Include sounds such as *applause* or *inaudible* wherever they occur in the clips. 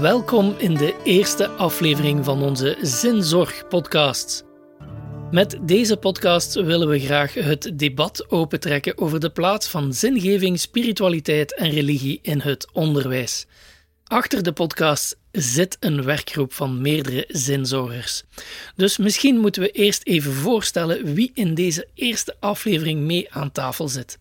Welkom in de eerste aflevering van onze Zinzorg-podcast. Met deze podcast willen we graag het debat opentrekken over de plaats van zingeving, spiritualiteit en religie in het onderwijs. Achter de podcast zit een werkgroep van meerdere zinzorgers. Dus misschien moeten we eerst even voorstellen wie in deze eerste aflevering mee aan tafel zit.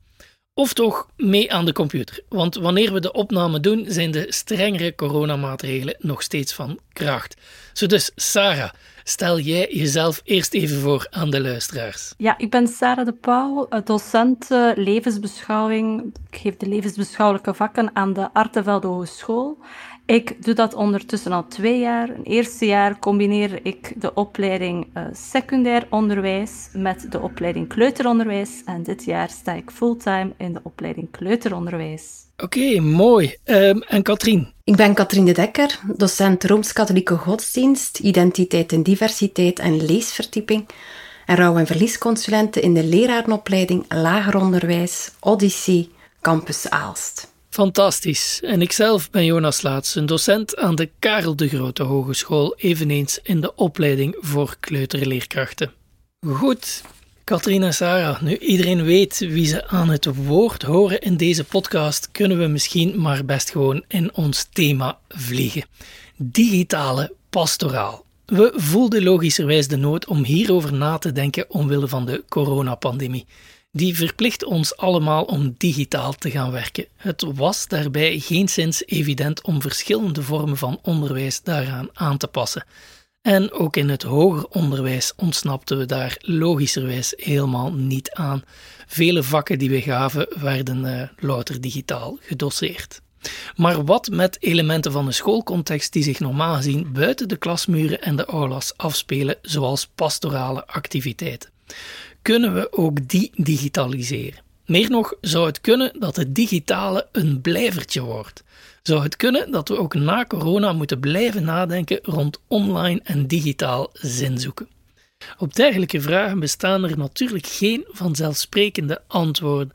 Of toch mee aan de computer. Want wanneer we de opname doen, zijn de strengere coronamaatregelen nog steeds van kracht. Zo dus, Sarah, stel jij jezelf eerst even voor aan de luisteraars. Ja, ik ben Sarah de Pauw, docent eh, levensbeschouwing. Ik geef de levensbeschouwelijke vakken aan de Artevelde Hogeschool. Ik doe dat ondertussen al twee jaar. Een eerste jaar combineer ik de opleiding uh, secundair onderwijs met de opleiding kleuteronderwijs. En dit jaar sta ik fulltime in de opleiding kleuteronderwijs. Oké, mooi. Um, en Katrien? Ik ben Katrien de Dekker, docent Rooms-Katholieke Godsdienst, Identiteit en Diversiteit en Leesverdieping en rouw- en verliesconsulente in de lerarenopleiding Lager Onderwijs Odyssee Campus Aalst. Fantastisch. En ikzelf ben Jonas Laats, een docent aan de Karel de Grote Hogeschool, eveneens in de opleiding voor kleuterleerkrachten. Goed, Katrien en Sarah, nu iedereen weet wie ze aan het woord horen in deze podcast, kunnen we misschien maar best gewoon in ons thema vliegen. Digitale pastoraal. We voelden logischerwijs de nood om hierover na te denken omwille van de coronapandemie die verplicht ons allemaal om digitaal te gaan werken. Het was daarbij geenszins evident om verschillende vormen van onderwijs daaraan aan te passen. En ook in het hoger onderwijs ontsnapten we daar logischerwijs helemaal niet aan. Vele vakken die we gaven werden uh, louter digitaal gedoseerd. Maar wat met elementen van de schoolcontext die zich normaal gezien buiten de klasmuren en de aulas afspelen, zoals pastorale activiteiten? Kunnen we ook die digitaliseren. Meer nog, zou het kunnen dat het digitale een blijvertje wordt. Zou het kunnen dat we ook na corona moeten blijven nadenken rond online en digitaal zinzoeken? Op dergelijke vragen bestaan er natuurlijk geen vanzelfsprekende antwoorden.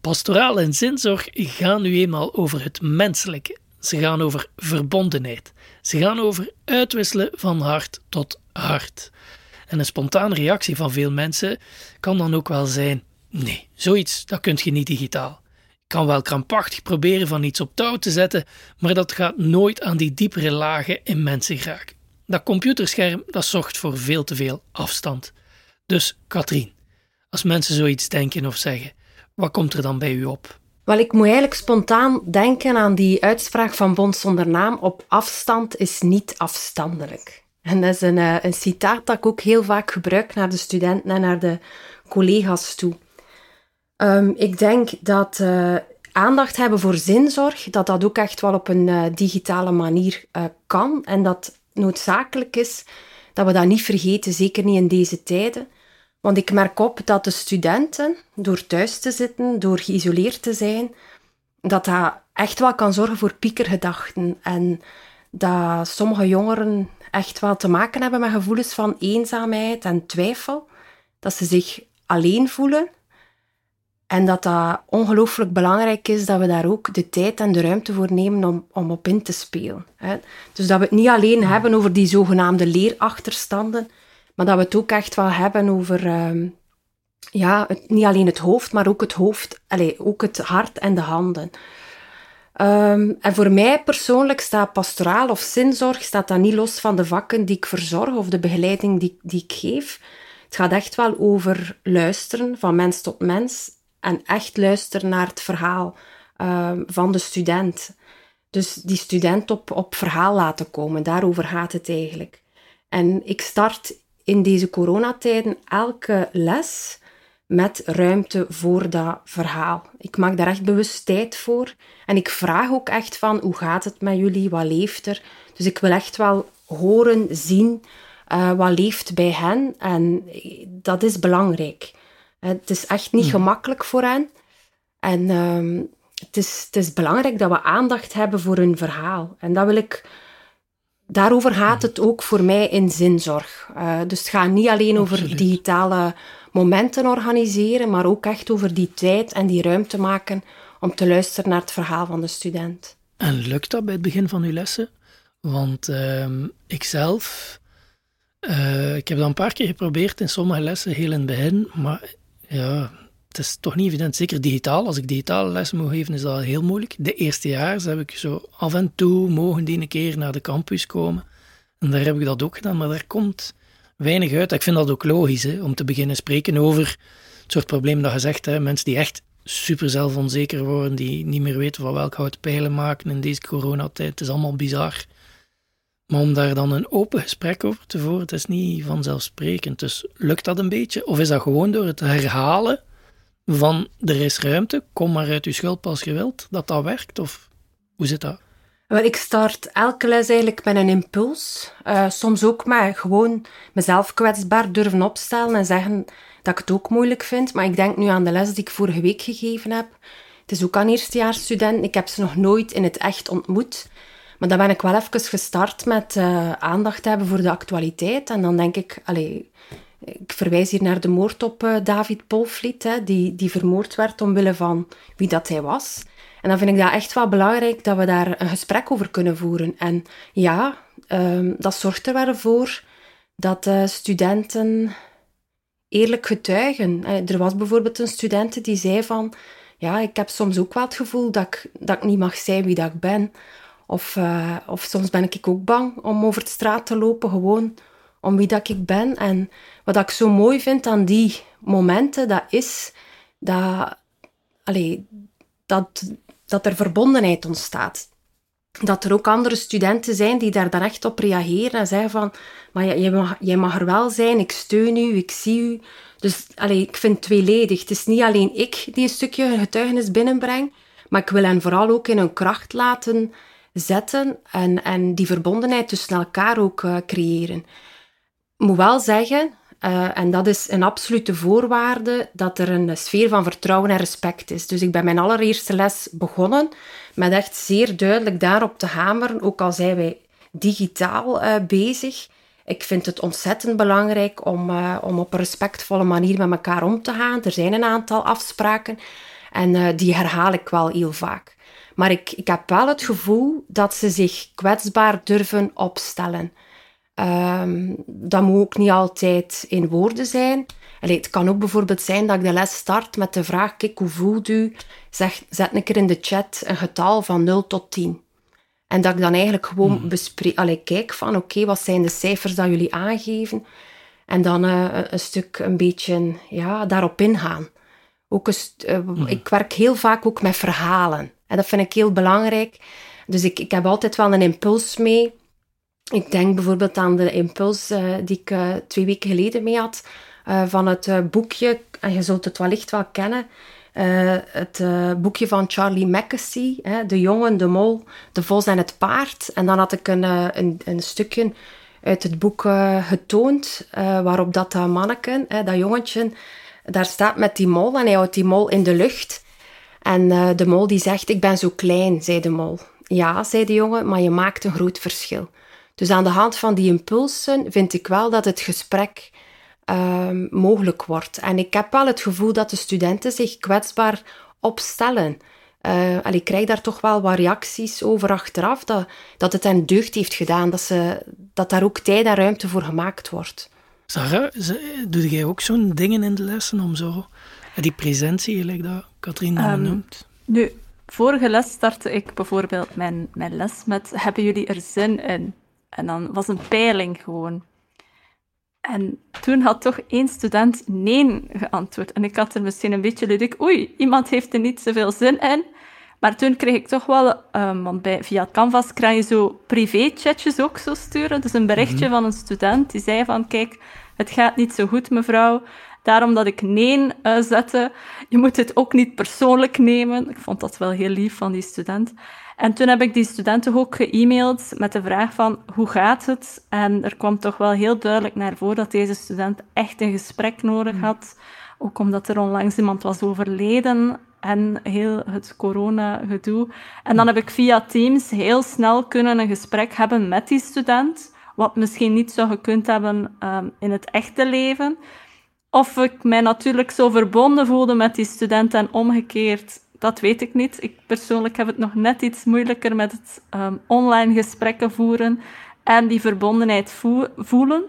Pastoraal en zinzorg gaan nu eenmaal over het menselijke. Ze gaan over verbondenheid. Ze gaan over uitwisselen van hart tot hart. En een spontane reactie van veel mensen kan dan ook wel zijn: nee, zoiets, dat kun je niet digitaal. Ik kan wel krampachtig proberen van iets op touw te zetten, maar dat gaat nooit aan die diepere lagen in mensen geraken. Dat computerscherm dat zorgt voor veel te veel afstand. Dus, Katrien, als mensen zoiets denken of zeggen, wat komt er dan bij u op? Wel, ik moet eigenlijk spontaan denken aan die uitspraak van Bond zonder naam: op afstand is niet afstandelijk. En dat is een, uh, een citaat dat ik ook heel vaak gebruik naar de studenten en naar de collega's toe. Um, ik denk dat uh, aandacht hebben voor zinzorg, dat dat ook echt wel op een uh, digitale manier kan. En dat noodzakelijk is dat we dat niet vergeten, zeker niet in deze tijden. Want ik merk op dat de studenten, door thuis te zitten, door geïsoleerd te zijn, dat dat echt wel kan zorgen voor piekergedachten. En dat sommige jongeren echt wel te maken hebben met gevoelens van eenzaamheid en twijfel. Dat ze zich alleen voelen. En dat dat ongelooflijk belangrijk is dat we daar ook de tijd en de ruimte voor nemen om, om op in te spelen. Hè. Dus dat we het niet alleen hebben over die zogenaamde leerachterstanden, maar dat we het ook echt wel hebben over uh, ja, het, niet alleen het hoofd, maar ook het hoofd, allez, ook het hart en de handen. Um, en voor mij persoonlijk staat pastoraal of zinzorg staat dat niet los van de vakken die ik verzorg of de begeleiding die, die ik geef. Het gaat echt wel over luisteren van mens tot mens en echt luisteren naar het verhaal um, van de student. Dus die student op, op verhaal laten komen, daarover gaat het eigenlijk. En ik start in deze coronatijden elke les met ruimte voor dat verhaal. Ik maak daar echt bewust tijd voor. En ik vraag ook echt van, hoe gaat het met jullie? Wat leeft er? Dus ik wil echt wel horen, zien, uh, wat leeft bij hen. En dat is belangrijk. Het is echt niet hmm. gemakkelijk voor hen. En uh, het, is, het is belangrijk dat we aandacht hebben voor hun verhaal. En dat wil ik... Daarover gaat het ook voor mij in zinzorg. Uh, dus het gaat niet alleen over digitale momenten organiseren, maar ook echt over die tijd en die ruimte maken om te luisteren naar het verhaal van de student. En lukt dat bij het begin van uw lessen? Want uh, ikzelf, uh, ik heb dat een paar keer geprobeerd in sommige lessen, heel in het begin, maar ja, het is toch niet evident. Zeker digitaal. Als ik digitale lessen moet geven, is dat heel moeilijk. De eerste jaar heb ik zo af en toe mogen die een keer naar de campus komen. En daar heb ik dat ook gedaan, maar daar komt weinig uit. Ik vind dat ook logisch, hè, om te beginnen spreken over het soort probleem dat je zegt. Hè, mensen die echt super zelfonzeker worden, die niet meer weten van welk hout pijlen maken in deze coronatijd. Het is allemaal bizar. Maar om daar dan een open gesprek over te voeren, is niet vanzelfsprekend. Dus lukt dat een beetje? Of is dat gewoon door het herhalen van er is ruimte, kom maar uit je schulp als je wilt, dat dat werkt? Of hoe zit dat? Wel, ik start elke les eigenlijk met een impuls. Uh, soms ook maar gewoon mezelf kwetsbaar durven opstellen en zeggen dat ik het ook moeilijk vind. Maar ik denk nu aan de les die ik vorige week gegeven heb. Het is ook aan eerstejaarsstudenten. Ik heb ze nog nooit in het echt ontmoet. Maar dan ben ik wel even gestart met uh, aandacht hebben voor de actualiteit. En dan denk ik, allez, ik verwijs hier naar de moord op uh, David Polvliet, hè, die, die vermoord werd omwille van wie dat hij was. En dan vind ik dat echt wel belangrijk dat we daar een gesprek over kunnen voeren. En ja, um, dat zorgt er wel voor dat uh, studenten eerlijk getuigen. Er was bijvoorbeeld een student die zei van... Ja, ik heb soms ook wel het gevoel dat ik, dat ik niet mag zijn wie dat ik ben. Of, of soms ben ik ook bang om over de straat te lopen, gewoon om wie dat ik ben. En wat ik zo mooi vind aan die momenten, dat is dat, dat, dat er verbondenheid ontstaat. Dat er ook andere studenten zijn die daar dan echt op reageren en zeggen van, maar jij mag, jij mag er wel zijn, ik steun u, ik zie u. Dus allez, ik vind het tweeledig. Het is niet alleen ik die een stukje getuigenis binnenbreng, maar ik wil hen vooral ook in hun kracht laten zetten en, en die verbondenheid tussen elkaar ook uh, creëren moet wel zeggen, uh, en dat is een absolute voorwaarde, dat er een sfeer van vertrouwen en respect is. Dus ik ben mijn allereerste les begonnen met echt zeer duidelijk daarop te hameren, ook al zijn wij digitaal uh, bezig. Ik vind het ontzettend belangrijk om, uh, om op een respectvolle manier met elkaar om te gaan. Er zijn een aantal afspraken en die herhaal ik wel heel vaak. Maar ik, ik heb wel het gevoel dat ze zich kwetsbaar durven opstellen. Um, dat moet ook niet altijd in woorden zijn. Allee, het kan ook bijvoorbeeld zijn dat ik de les start met de vraag: Kijk, hoe voelt u? Zeg, zet een keer in de chat een getal van 0 tot 10. En dat ik dan eigenlijk gewoon hmm. bespreek, allee, kijk van: Oké, wat zijn de cijfers dat jullie aangeven? En dan uh, een stuk een beetje ja, daarop ingaan. Ook een uh, hmm. Ik werk heel vaak ook met verhalen. En dat vind ik heel belangrijk. Dus ik, ik heb altijd wel een impuls mee ik denk bijvoorbeeld aan de impuls uh, die ik uh, twee weken geleden mee had uh, van het boekje, en je zult het wellicht wel kennen, het boekje van Charlie Mackesy, De jongen, de mol, de vos en het paard. En dan had ik een, een, een stukje uit het boek getoond, waarop dat manneken, dat jongetje, daar staat met die mol en hij houdt die mol in de lucht. En de mol die zegt, ik ben zo klein, zei de mol. Ja, zei de jongen, maar je maakt een groot verschil. Dus aan de hand van die impulsen vind ik wel dat het gesprek uh, mogelijk wordt. En ik heb wel het gevoel dat de studenten zich kwetsbaar opstellen. Uh, en ik krijg daar toch wel wat reacties over achteraf, dat, dat het hen deugd heeft gedaan, dat, ze, dat daar ook tijd en ruimte voor gemaakt wordt. Sarah, doe jij ook zo'n dingen in de lessen om zo die presentie, gelijk dat Katrien um, noemt? Nu, vorige les startte ik bijvoorbeeld mijn, mijn les met hebben jullie er zin in? En dan was een peiling gewoon. En toen had toch één student nee geantwoord. En ik had er misschien een beetje ludiek, oei, iemand heeft er niet zoveel zin in. Maar toen kreeg ik toch wel, um, want bij, via Canvas krijg je zo privé-chatjes ook zo sturen. Dus een berichtje mhm. van een student die zei van, kijk, het gaat niet zo goed mevrouw. Daarom dat ik nee uh, zette. Je moet het ook niet persoonlijk nemen. Ik vond dat wel heel lief van die student. En toen heb ik die studenten ook ge-mailed met de vraag van hoe gaat het? En er kwam toch wel heel duidelijk naar voren dat deze student echt een gesprek nodig hmm. had. Ook omdat er onlangs iemand was overleden en heel het corona-gedoe. En dan heb ik via Teams heel snel kunnen een gesprek hebben met die student, wat misschien niet zou gekund hebben um, in het echte leven. Of ik mij natuurlijk zo verbonden voelde met die student en omgekeerd dat weet ik niet. Ik persoonlijk heb het nog net iets moeilijker met het ehm, online gesprekken voeren en die verbondenheid voelen.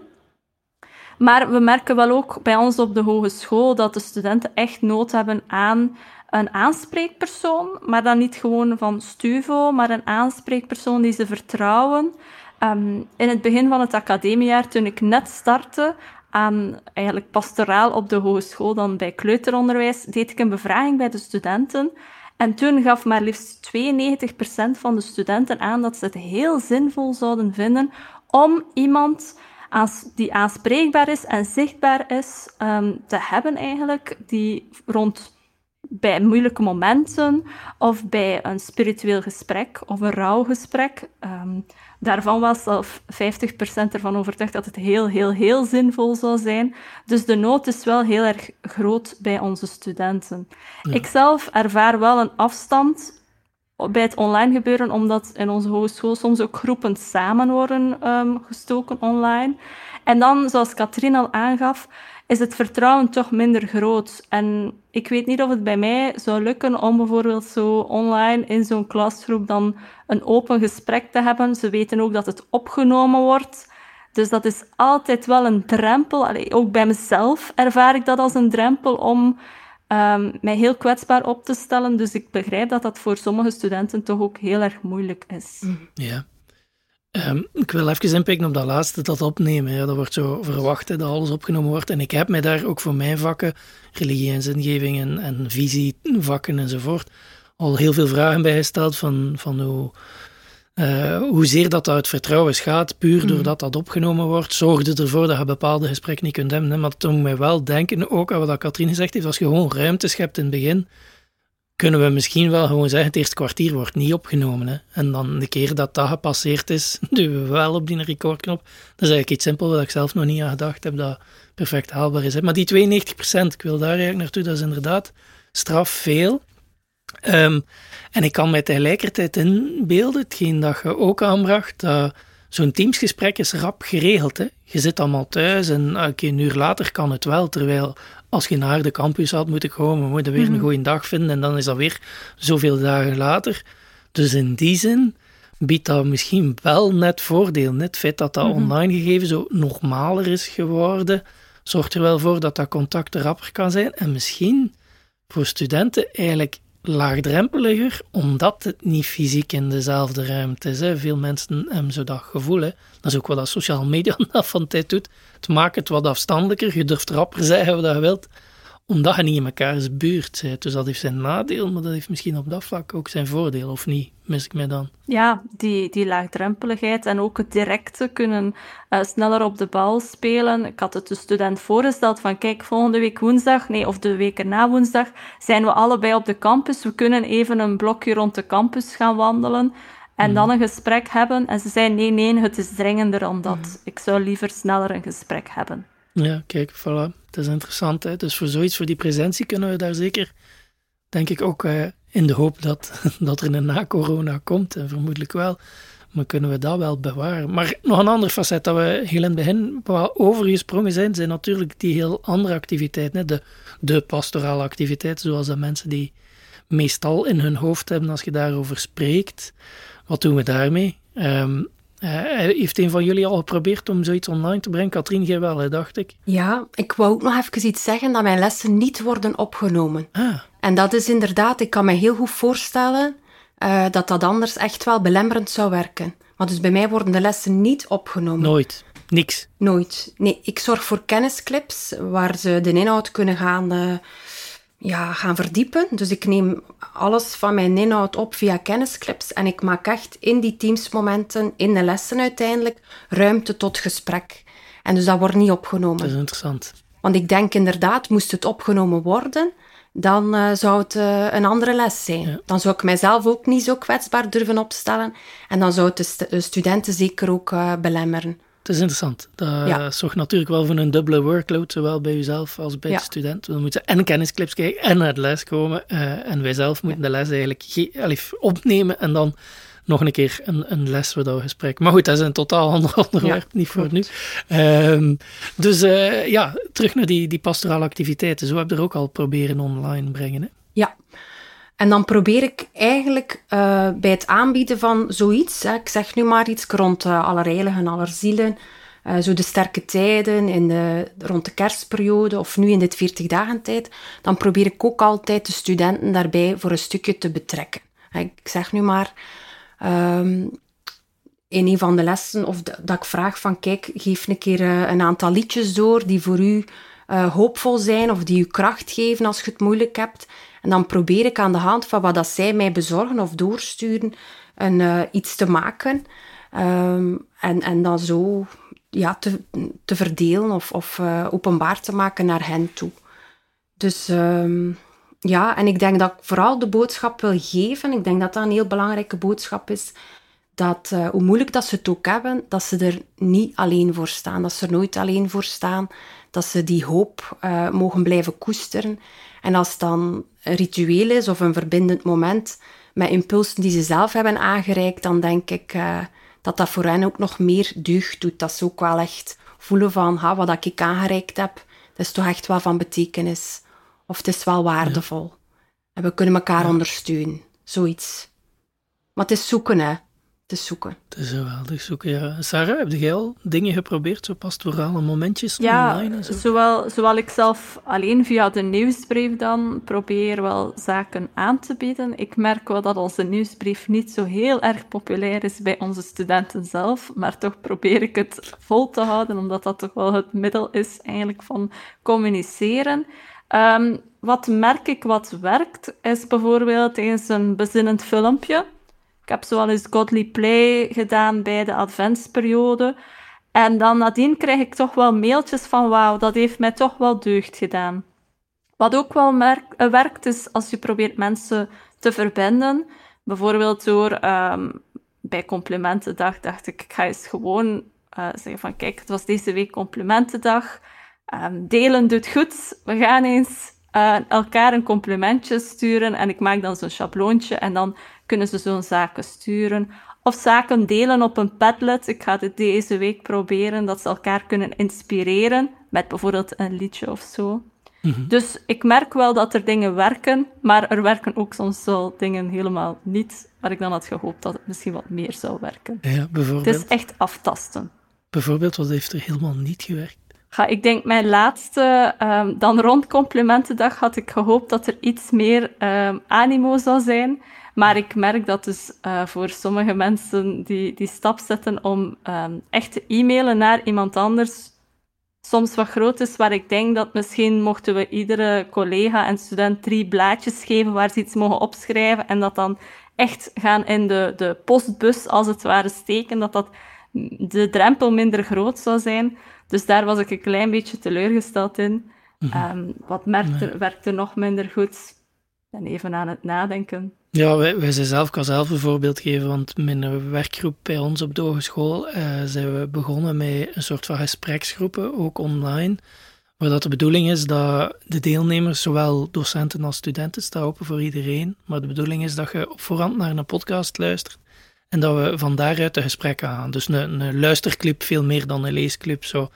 Maar we merken wel ook bij ons op de hogeschool dat de studenten echt nood hebben aan een aanspreekpersoon, maar dan niet gewoon van Stuvo, maar een aanspreekpersoon die ze vertrouwen. Ehm, in het begin van het academiejaar, toen ik net startte aan eigenlijk pastoraal op de hogeschool, dan bij kleuteronderwijs, deed ik een bevraging bij de studenten. En toen gaf maar liefst 92% van de studenten aan dat ze het heel zinvol zouden vinden om iemand die aanspreekbaar is en zichtbaar is um, te hebben eigenlijk, die rond bij moeilijke momenten of bij een spiritueel gesprek of een rouwgesprek. Um, daarvan was zelf 50% ervan overtuigd dat het heel, heel, heel zinvol zou zijn. Dus de nood is wel heel erg groot bij onze studenten. Ja. Ik zelf ervaar wel een afstand bij het online gebeuren, omdat in onze hogeschool soms ook groepen samen worden um, gestoken online. En dan, zoals Katrien al aangaf, is het vertrouwen toch minder groot. En ik weet niet of het bij mij zou lukken om bijvoorbeeld zo online in zo'n klasgroep dan een open gesprek te hebben. Ze weten ook dat het opgenomen wordt. Dus dat is altijd wel een drempel. Allee, ook bij mezelf ervaar ik dat als een drempel om um, mij heel kwetsbaar op te stellen. Dus ik begrijp dat dat voor sommige studenten toch ook heel erg moeilijk is. Ja. Um, ik wil even inpikken op dat laatste, dat opnemen. Ja, dat wordt zo verwacht dat alles opgenomen wordt. En ik heb mij daar ook voor mijn vakken, religie en zingeving en, en visievakken enzovoort, al heel veel vragen bij gesteld van, van hoe, uh, hoezeer dat uit vertrouwen gaat, puur mhm. doordat dat opgenomen wordt, zorgde ervoor dat je bepaalde gesprekken niet kunt hebben. Hè. Maar doet mij wel denken, ook aan wat Katrien gezegd heeft, als je gewoon ruimte schept in het begin, kunnen we misschien wel gewoon zeggen, het eerste kwartier wordt niet opgenomen. Hè. En dan de keer dat dat gepasseerd is, *laughs* duwen we wel op die recordknop. Dat is eigenlijk iets simpel wat ik zelf nog niet aan gedacht heb, dat perfect haalbaar is. Hè. Maar die 92%, ik wil daar eigenlijk naartoe, dat is inderdaad straf veel. Um, en ik kan mij tegelijkertijd inbeelden, hetgeen dat je ook aanbracht, dat zo'n teamsgesprek is rap geregeld. Hè. Je zit allemaal thuis en een uur later kan het wel, terwijl als je naar de campus had moeten komen, we moeten weer een mhm. goede dag vinden en dan is dat weer zoveel dagen later. Dus in die zin biedt dat misschien wel net voordeel. Net het feit dat dat mhm. online gegeven zo normaler is geworden, zorgt er wel voor dat dat contact rapper kan zijn. En misschien voor studenten eigenlijk laagdrempeliger, omdat het niet fysiek in dezelfde ruimte is. Hè. Veel mensen hebben zo dat gevoel. Dat is ook wat dat sociale media *laughs* van tijd doet. Het maakt het wat afstandelijker. Je durft rapper zeggen wat je wilt omdat je niet in mekaars buurt bent. Dus dat heeft zijn nadeel, maar dat heeft misschien op dat vlak ook zijn voordeel, of niet? Mis ik mij dan? Ja, die, die laagdrempeligheid en ook het directe kunnen uh, sneller op de bal spelen. Ik had het de student voorgesteld van, kijk, volgende week woensdag, nee, of de week erna woensdag, zijn we allebei op de campus. We kunnen even een blokje rond de campus gaan wandelen. En mhm. dan een gesprek hebben. En ze zei: nee, nee, het is dringender dan dat. Mhm. Ik zou liever sneller een gesprek hebben. Ja, kijk, voilà. Dat is interessant. Hè? Dus voor zoiets, voor die presentie, kunnen we daar zeker, denk ik, ook uh, in de hoop dat, *laughs* dat er een na-corona komt, en vermoedelijk wel, maar kunnen we dat wel bewaren. Maar nog een ander facet dat we heel in het begin overgesprongen zijn, zijn natuurlijk die heel andere activiteiten. Hè? De, de pastorale activiteiten, zoals de mensen die meestal in hun hoofd hebben als je daarover spreekt. Wat doen we daarmee? Um, heeft een van jullie al geprobeerd om zoiets online te brengen? Katrien, jij wel, hè, dacht ik. Ja, ik wou ook nog even iets zeggen dat mijn lessen niet worden opgenomen. Ah. En dat is inderdaad, ik kan me heel goed voorstellen uh, dat dat anders echt wel belemmerend zou werken. Maar dus bij mij worden de lessen niet opgenomen. Nooit. Niks. Nooit. Nee, ik zorg voor kennisclips waar ze de inhoud kunnen gaan uh, ja, gaan verdiepen. Dus ik neem alles van mijn inhoud op via kennisclips en ik maak echt in die teamsmomenten, in de lessen uiteindelijk, ruimte tot gesprek. En dus dat wordt niet opgenomen. Dat is interessant. Want ik denk inderdaad, moest het opgenomen worden, dan uh, zou het uh, een andere les zijn. Dan zou ik mijzelf ook niet zo kwetsbaar durven opstellen. En dan zou het de, st de studenten zeker ook uh, belemmeren. Het is interessant. Dat zorgt natuurlijk wel voor een dubbele workload, zowel bij jezelf als bij de student. We moeten en kennisclips kijken en naar de les komen. Uh, en wij zelf moeten de les eigenlijk allee, opnemen en dan nog een keer een, een les we gesprek. Maar goed, dat is een totaal *laughs* ander onderwerp, niet voor nu. Um, dus uh, ja, terug naar die, die pastorale activiteiten. Zo heb je er ook al proberen online brengen. Hè? Ja. En dan probeer ik eigenlijk uh, bij het aanbieden van zoiets, hè, ik zeg nu maar iets rond uh, Allerheiligen, Allerzielen, uh, zo de sterke tijden in de, rond de kerstperiode of nu in dit 40 dagen tijd, dan probeer ik ook altijd de studenten daarbij voor een stukje te betrekken. Ik zeg nu maar, um, in een van de lessen, of dat ik vraag van, kijk, geef een keer een aantal liedjes door die voor u hoopvol zijn of die u kracht geven als je het moeilijk hebt. En dan probeer ik aan de hand van wat dat zij mij bezorgen of doorsturen, een, uh, iets te maken. Um, en, en dan zo ja, te, te verdelen of, of uh, openbaar te maken naar hen toe. Dus um, ja, en ik denk dat ik vooral de boodschap wil geven. Ik denk dat dat een heel belangrijke boodschap is. Dat uh, hoe moeilijk dat ze het ook hebben, dat ze er niet alleen voor staan. Dat ze er nooit alleen voor staan dat ze die hoop mogen blijven koesteren. En als het dan een ritueel is of een verbindend moment met impulsen die ze zelf hebben aangereikt, dan denk ik uh, dat dat voor hen ook nog meer deugd doet. Dat ze ook wel echt voelen van, ha, wat ik aangereikt heb, dat is toch echt wel van betekenis. Of het is wel waardevol. Ja. En we kunnen elkaar ja. ondersteunen. Zoiets. Maar het is zoeken, hè te zoeken. Het is geweldig zoeken, ja. Sarah, heb jij al dingen geprobeerd, zo pastorale momentjes ja, online en zo? Zowel, zowel ik zelf alleen via de nieuwsbrief dan probeer wel zaken aan te bieden. Ik merk wel dat onze nieuwsbrief niet zo heel erg populair is bij onze studenten zelf, maar toch probeer ik het vol te houden, omdat dat toch wel het middel is eigenlijk van communiceren. Um, wat merk ik wat werkt, is bijvoorbeeld eens een bezinnend filmpje heb zoal eens Godly Play gedaan bij de adventsperiode. En dan nadien krijg ik toch wel mailtjes van wauw, dat heeft mij toch wel deugd gedaan. Wat ook wel merk, uh, werkt is als je probeert mensen te verbinden. Bijvoorbeeld door um, bij complimentendag dacht ik, ik ga eens gewoon uh, zeggen van kijk, het was deze week complimentendag. Um, delen doet goed. We gaan eens uh, elkaar een complimentje sturen en ik maak dan zo'n schabloontje en dan kunnen ze zo'n zaken sturen. Of zaken delen op een Padlet. Ik ga het deze week proberen, dat ze elkaar kunnen inspireren met bijvoorbeeld een liedje of zo. Mm-hmm. Dus ik merk wel dat er dingen werken, maar er werken ook soms wel dingen helemaal niet, waar ik dan had gehoopt dat het misschien wat meer zou werken. Ja, bijvoorbeeld. Het is echt aftasten. Bijvoorbeeld, wat heeft er helemaal niet gewerkt? Ja, ik denk mijn laatste, um, dan rond complimentendag, had ik gehoopt dat er iets meer um, animo zou zijn. Maar ik merk dat dus uh, voor sommige mensen die die stap zetten om um, echt te e-mailen naar iemand anders, soms wat groot is, waar ik denk dat misschien mochten we iedere collega en student drie blaadjes geven waar ze iets mogen opschrijven en dat dan echt gaan in de, de postbus als het ware steken, dat dat de drempel minder groot zou zijn. Dus daar was ik een klein beetje teleurgesteld in. Mm-hmm. Um, wat merkte, werkte nog minder goed? Ben even aan het nadenken. Ja, wij, wij zijn zelf, ik kan zelf een voorbeeld geven, want mijn werkgroep bij ons op de hogeschool uh, zijn we begonnen met een soort van gespreksgroepen, ook online, waar dat de bedoeling is dat de deelnemers, zowel docenten als studenten, staan open voor iedereen, maar de bedoeling is dat je op voorhand naar een podcast luistert en dat we van daaruit de gesprekken gaan. Dus een, een luisterclip veel meer dan een leesclip, zo.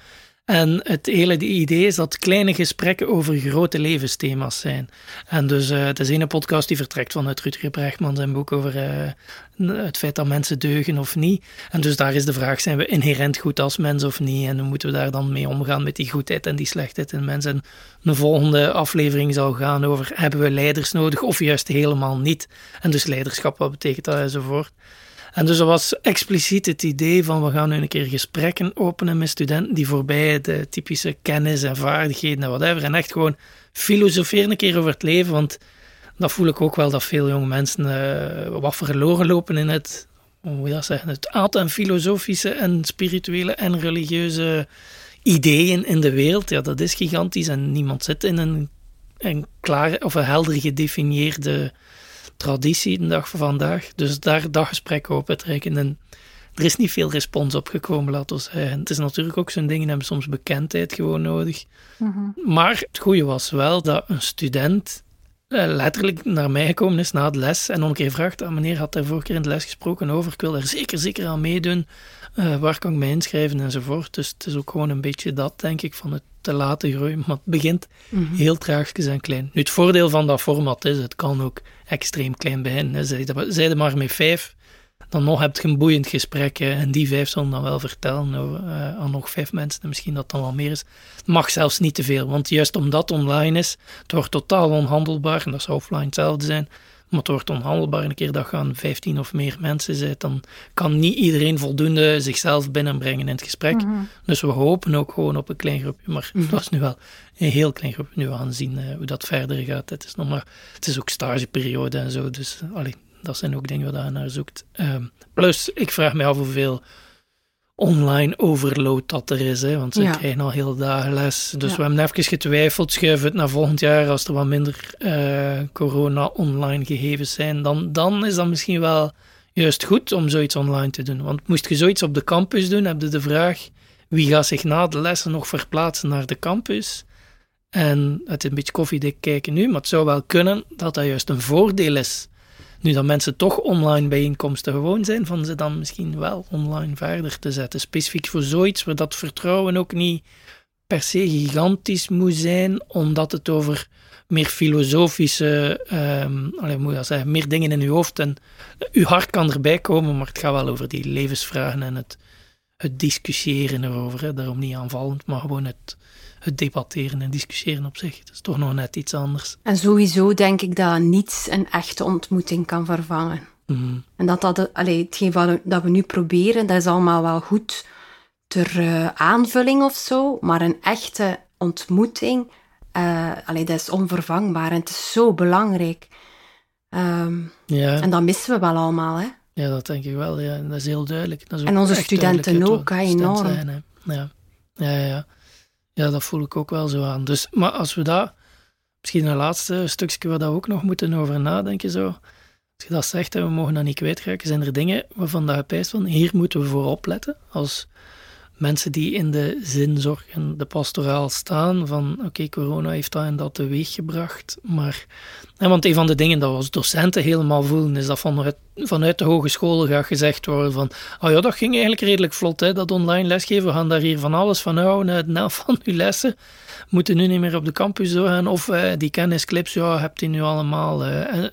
En het hele idee is dat kleine gesprekken over grote levensthema's zijn. En dus uh, het is een podcast die vertrekt vanuit Rutger Brechtman zijn boek over uh, het feit dat mensen deugen of niet. En dus daar is de vraag, zijn we inherent goed als mens of niet? En hoe moeten we daar dan mee omgaan met die goedheid en die slechtheid in mensen? En een volgende aflevering zal gaan over, hebben we leiders nodig of juist helemaal niet? En dus leiderschap, wat betekent dat enzovoort. En dus dat was expliciet het idee van we gaan nu een keer gesprekken openen met studenten die voorbij de typische kennis en vaardigheden en whatever. En echt gewoon filosoferen een keer over het leven. Want dat voel ik ook wel dat veel jonge mensen uh, wat verloren lopen in het, hoe moet je dat zeggen, het aantal en filosofische en spirituele en religieuze ideeën in de wereld. Ja, dat is gigantisch en niemand zit in een, een klaar of een helder gedefinieerde traditie de dag van vandaag. Dus daar dat gesprek op trekken. En er is niet veel respons op gekomen, laten we zeggen. Het is natuurlijk ook zo'n dingen hebben soms bekendheid gewoon nodig. Mm -hmm. Maar het goede was wel dat een student letterlijk naar mij gekomen is na de les en nog een keer vraagt, ah, meneer had daar vorige keer in de les gesproken over, ik wil er zeker, zeker aan meedoen, uh, waar kan ik mij inschrijven enzovoort. Dus het is ook gewoon een beetje dat, denk ik, van het te laten groeien, maar het begint mm -hmm. heel traagjes en klein. Nu, het voordeel van dat format is, het kan ook extreem klein beginnen. Zijde maar met vijf, dan nog heb je een boeiend gesprek. En die vijf zullen dan wel vertellen uh, aan nog vijf mensen. En misschien dat dan wel meer is. Het mag zelfs niet te veel. Want juist omdat het online is, het wordt totaal onhandelbaar. En dat zou offline hetzelfde zijn. Maar het wordt onhandelbaar. En een keer dat je aan 15 of meer mensen zit, dan kan niet iedereen voldoende zichzelf binnenbrengen in het gesprek. Mm -hmm. Dus we hopen ook gewoon op een klein groepje. Maar mm -hmm. dat is nu wel een heel klein groepje. Nu we gaan zien uh, hoe dat verder gaat. Het is, nog maar, het is ook stageperiode en zo. Dus allee, dat zijn ook dingen waar je naar zoekt. Um, plus, ik vraag me af hoeveel online overload dat er is. Hè, want ze ja. krijgen al heel dagen les. Dus ja. we hebben even getwijfeld. Schuiven het naar volgend jaar als er wat minder uh, corona-online gegevens zijn. Dan, dan is dat misschien wel juist goed om zoiets online te doen. Want moest je zoiets op de campus doen, heb je de vraag wie gaat zich na de lessen nog verplaatsen naar de campus. En het is een beetje koffiedik kijken nu, maar het zou wel kunnen dat dat juist een voordeel is nu dat mensen toch online bijeenkomsten gewoon zijn, van ze dan misschien wel online verder te zetten. Specifiek voor zoiets waar dat vertrouwen ook niet per se gigantisch moet zijn, omdat het over meer filosofische, um, allee, moet dat zeggen, meer dingen in uw hoofd en uw hart kan erbij komen, maar het gaat wel over die levensvragen en het, het discussiëren erover. Hè. Daarom niet aanvallend, maar gewoon het, het debatteren en discussiëren op zich. Dat is toch nog net iets anders. En sowieso denk ik dat niets een echte ontmoeting kan vervangen. Mm. En dat dat, allee, hetgeen wat, dat we nu proberen, dat is allemaal wel goed ter uh, aanvulling of zo, maar een echte ontmoeting, uh, allee, dat is onvervangbaar en het is zo belangrijk. Um, ja. En dat missen we wel allemaal, hè? Ja, dat denk ik wel. Ja. Dat is heel duidelijk. Dat is en onze studenten ook, hè, enorm. Zijn, hè. Ja. Ja, ja, ja. Ja, dat voel ik ook wel zo aan. Dus, maar als we dat, misschien een laatste stukje waar we ook nog moeten over nadenken, zo. Als je dat zegt en we mogen dat niet kwijtraken, zijn er dingen waarvan dat je van, hier moeten we voor opletten. Als mensen die in de zinzorg en de pastoraal staan, van oké, corona heeft dat en dat teweeggebracht, maar... En want een van de dingen dat we als docenten helemaal voelen, is dat vanuit, vanuit de hogescholen gaat gezegd worden van, oh ja, dat ging eigenlijk redelijk vlot, hè, dat online lesgeven, we gaan daar hier van alles van houden, het helft *laughs* van uw lessen moeten nu niet meer op de campus doorgaan, of uh, die kennisclips, ja, hebt u nu allemaal, uh,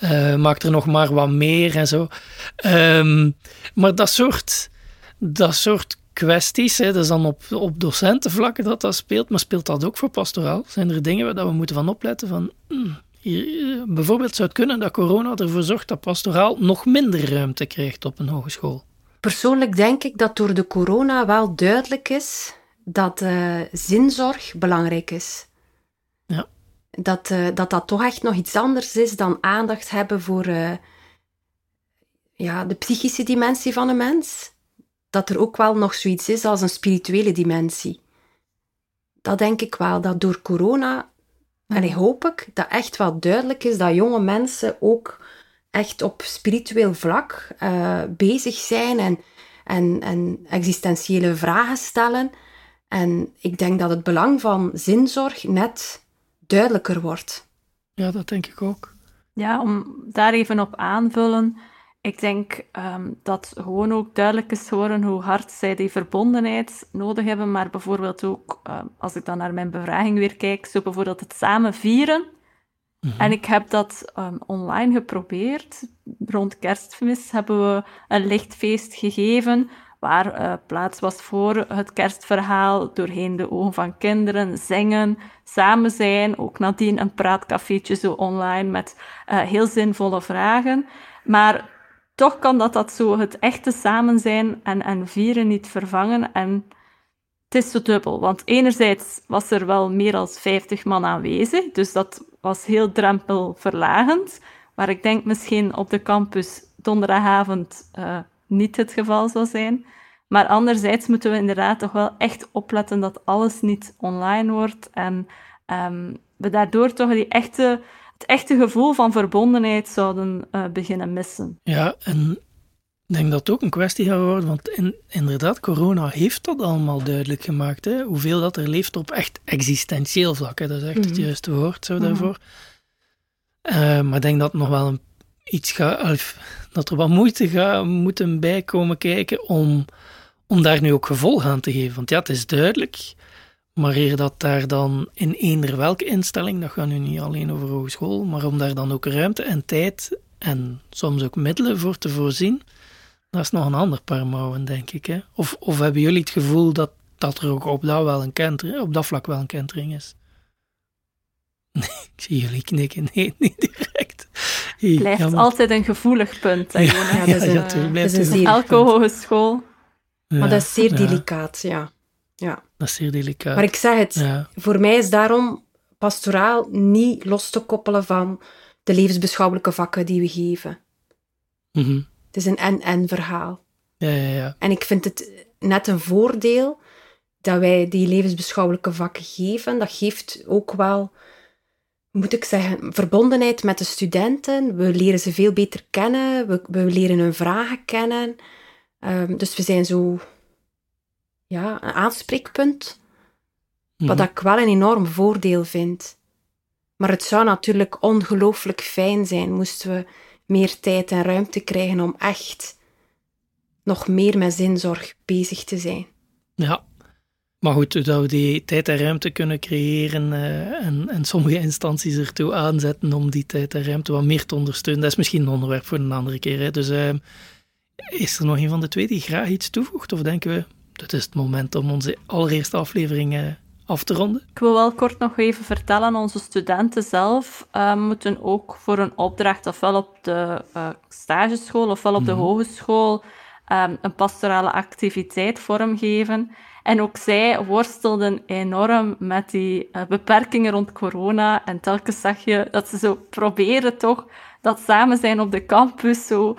uh, maak er nog maar wat meer en zo. Um, maar dat soort, dat soort kwesties. Hè. Dat is dan op, op docentenvlakken dat dat speelt, maar speelt dat ook voor pastoraal? Zijn er dingen waar we moeten van opletten? Van, hmm, hier, bijvoorbeeld zou het kunnen dat corona ervoor zorgt dat pastoraal nog minder ruimte krijgt op een hogeschool. Persoonlijk denk ik dat door de corona wel duidelijk is dat uh, zinzorg belangrijk is. Ja. Dat, uh, dat dat toch echt nog iets anders is dan aandacht hebben voor uh, ja, de psychische dimensie van een mens dat er ook wel nog zoiets is als een spirituele dimensie. Dat denk ik wel, dat door corona, en ik hoop ik, dat echt wel duidelijk is dat jonge mensen ook echt op spiritueel vlak uh, bezig zijn en, en, en existentiële vragen stellen. En ik denk dat het belang van zinzorg net duidelijker wordt. Ja, dat denk ik ook. Ja, om daar even op aanvullen. Ik denk um, dat gewoon ook duidelijk is geworden hoe hard zij die verbondenheid nodig hebben. Maar bijvoorbeeld ook, uh, als ik dan naar mijn bevraging weer kijk, zo bijvoorbeeld het samen vieren. Mm -hmm. En ik heb dat um, online geprobeerd. Rond kerstmis hebben we een lichtfeest gegeven, waar uh, plaats was voor het kerstverhaal, doorheen de ogen van kinderen, zingen, samen zijn. Ook nadien een praatcafeetje zo online met uh, heel zinvolle vragen. Maar toch kan dat, dat zo het echte samen zijn en, en vieren niet vervangen. En het is zo dubbel, want enerzijds was er wel meer dan 50 man aanwezig, dus dat was heel drempelverlagend. Maar ik denk misschien op de campus donderdagavond uh, niet het geval zal zijn. Maar anderzijds moeten we inderdaad toch wel echt opletten dat alles niet online wordt en um, we daardoor toch die echte het echte gevoel van verbondenheid zouden uh, beginnen missen. Ja, en ik denk dat het ook een kwestie gaat worden, want in, inderdaad, corona heeft dat allemaal duidelijk gemaakt. Hè? Hoeveel dat er leeft op echt existentieel vlak, hè? dat is echt mm -hmm. het juiste woord zo daarvoor. Uh, maar ik denk dat nog wel een, iets gaat, dat er wat moeite gaat moeten bijkomen kijken om, om daar nu ook gevolg aan te geven. Want ja, het is duidelijk, maar eer dat daar dan in eender welke instelling, dat gaat nu niet alleen over hogeschool, maar om daar dan ook ruimte en tijd en soms ook middelen voor te voorzien, dat is nog een ander paar mouwen, denk ik. Hè? Of, of hebben jullie het gevoel dat, dat er ook op dat, wel een kentering, op dat vlak wel een kentering is? *laughs* Nee, ik zie jullie knikken. Nee, *laughs* niet direct. Het blijft altijd een gevoelig punt. Hè, ja, ja, ja, een elke hogeschool. maar dat is zeer delicaat, ja. ja. Dat is zeer delicaat. Maar ik zeg het, voor mij is daarom pastoraal niet los te koppelen van de levensbeschouwelijke vakken die we geven. Mm Het is een en-en verhaal. Ja, ja, ja. En ik vind het net een voordeel dat wij die levensbeschouwelijke vakken geven. Dat geeft ook wel, moet ik zeggen, verbondenheid met de studenten. We leren ze veel beter kennen. We, we leren hun vragen kennen. Um, dus we zijn zo ja, een aanspreekpunt. Wat mhm. ik wel een enorm voordeel vind. Maar het zou natuurlijk ongelooflijk fijn zijn moesten we meer tijd en ruimte krijgen om echt nog meer met zinzorg bezig te zijn. Ja, maar goed, dat we die tijd en ruimte kunnen creëren uh, en, en sommige instanties ertoe aanzetten om die tijd en ruimte wat meer te ondersteunen, dat is misschien een onderwerp voor een andere keer. Hè. Dus uh, is er nog een van de twee die graag iets toevoegt? Of denken we, dit is het moment om onze allereerste aflevering uh, af te ronden? Ik wil wel kort nog even vertellen, onze studenten zelf uh, moeten ook voor een opdracht ofwel op de uh, stageschool ofwel op de mhm. hogeschool um, een pastorale activiteit vormgeven. En ook zij worstelden enorm met die uh, beperkingen rond corona. En telkens zag je dat ze zo proberen toch dat samen zijn op de campus zo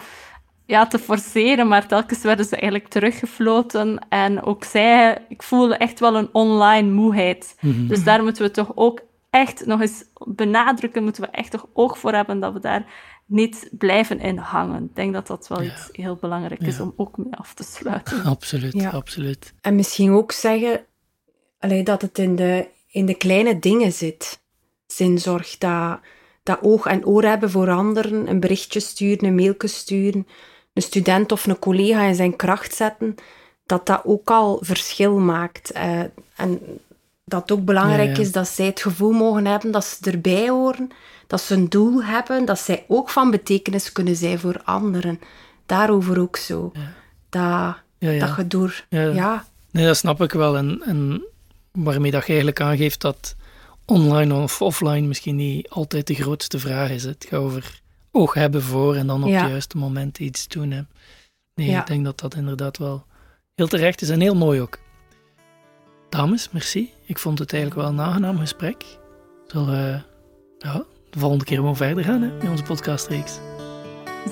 ja, te forceren, maar telkens werden ze eigenlijk teruggefloten. En ook zij, ik voelde echt wel een online moeheid. Mhm. Dus daar moeten we toch ook echt nog eens benadrukken, moeten we echt toch oog voor hebben dat we daar niet blijven in hangen. Ik denk dat dat wel iets heel belangrijk is om ook mee af te sluiten. Absoluut, ja. absoluut. En misschien ook zeggen allee, dat het in de, in de kleine dingen zit. Zinzorg, dat, dat oog en oor hebben voor anderen, een berichtje sturen, een mailje sturen, een student of een collega in zijn kracht zetten, dat dat ook al verschil maakt. Uh, en dat het ook belangrijk is dat zij het gevoel mogen hebben dat ze erbij horen, dat ze een doel hebben, dat zij ook van betekenis kunnen zijn voor anderen. Daarover ook zo. Dat, dat je door... Ja. Nee, dat snap ik wel. En, en waarmee dat je eigenlijk aangeeft dat online of offline misschien niet altijd de grootste vraag is. Het gaat over oog hebben voor en dan op het juiste moment iets doen. Hè. Nee, ik denk dat dat inderdaad wel heel terecht is en heel mooi ook. Dames, merci. Ik vond het eigenlijk wel een aangenaam gesprek. Zullen we ja, de volgende keer gewoon verder gaan hè, in onze podcastreeks?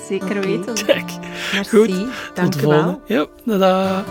Zeker weten. Kijk, merci. Goed. Dank Tot de volgende. Ja, tada.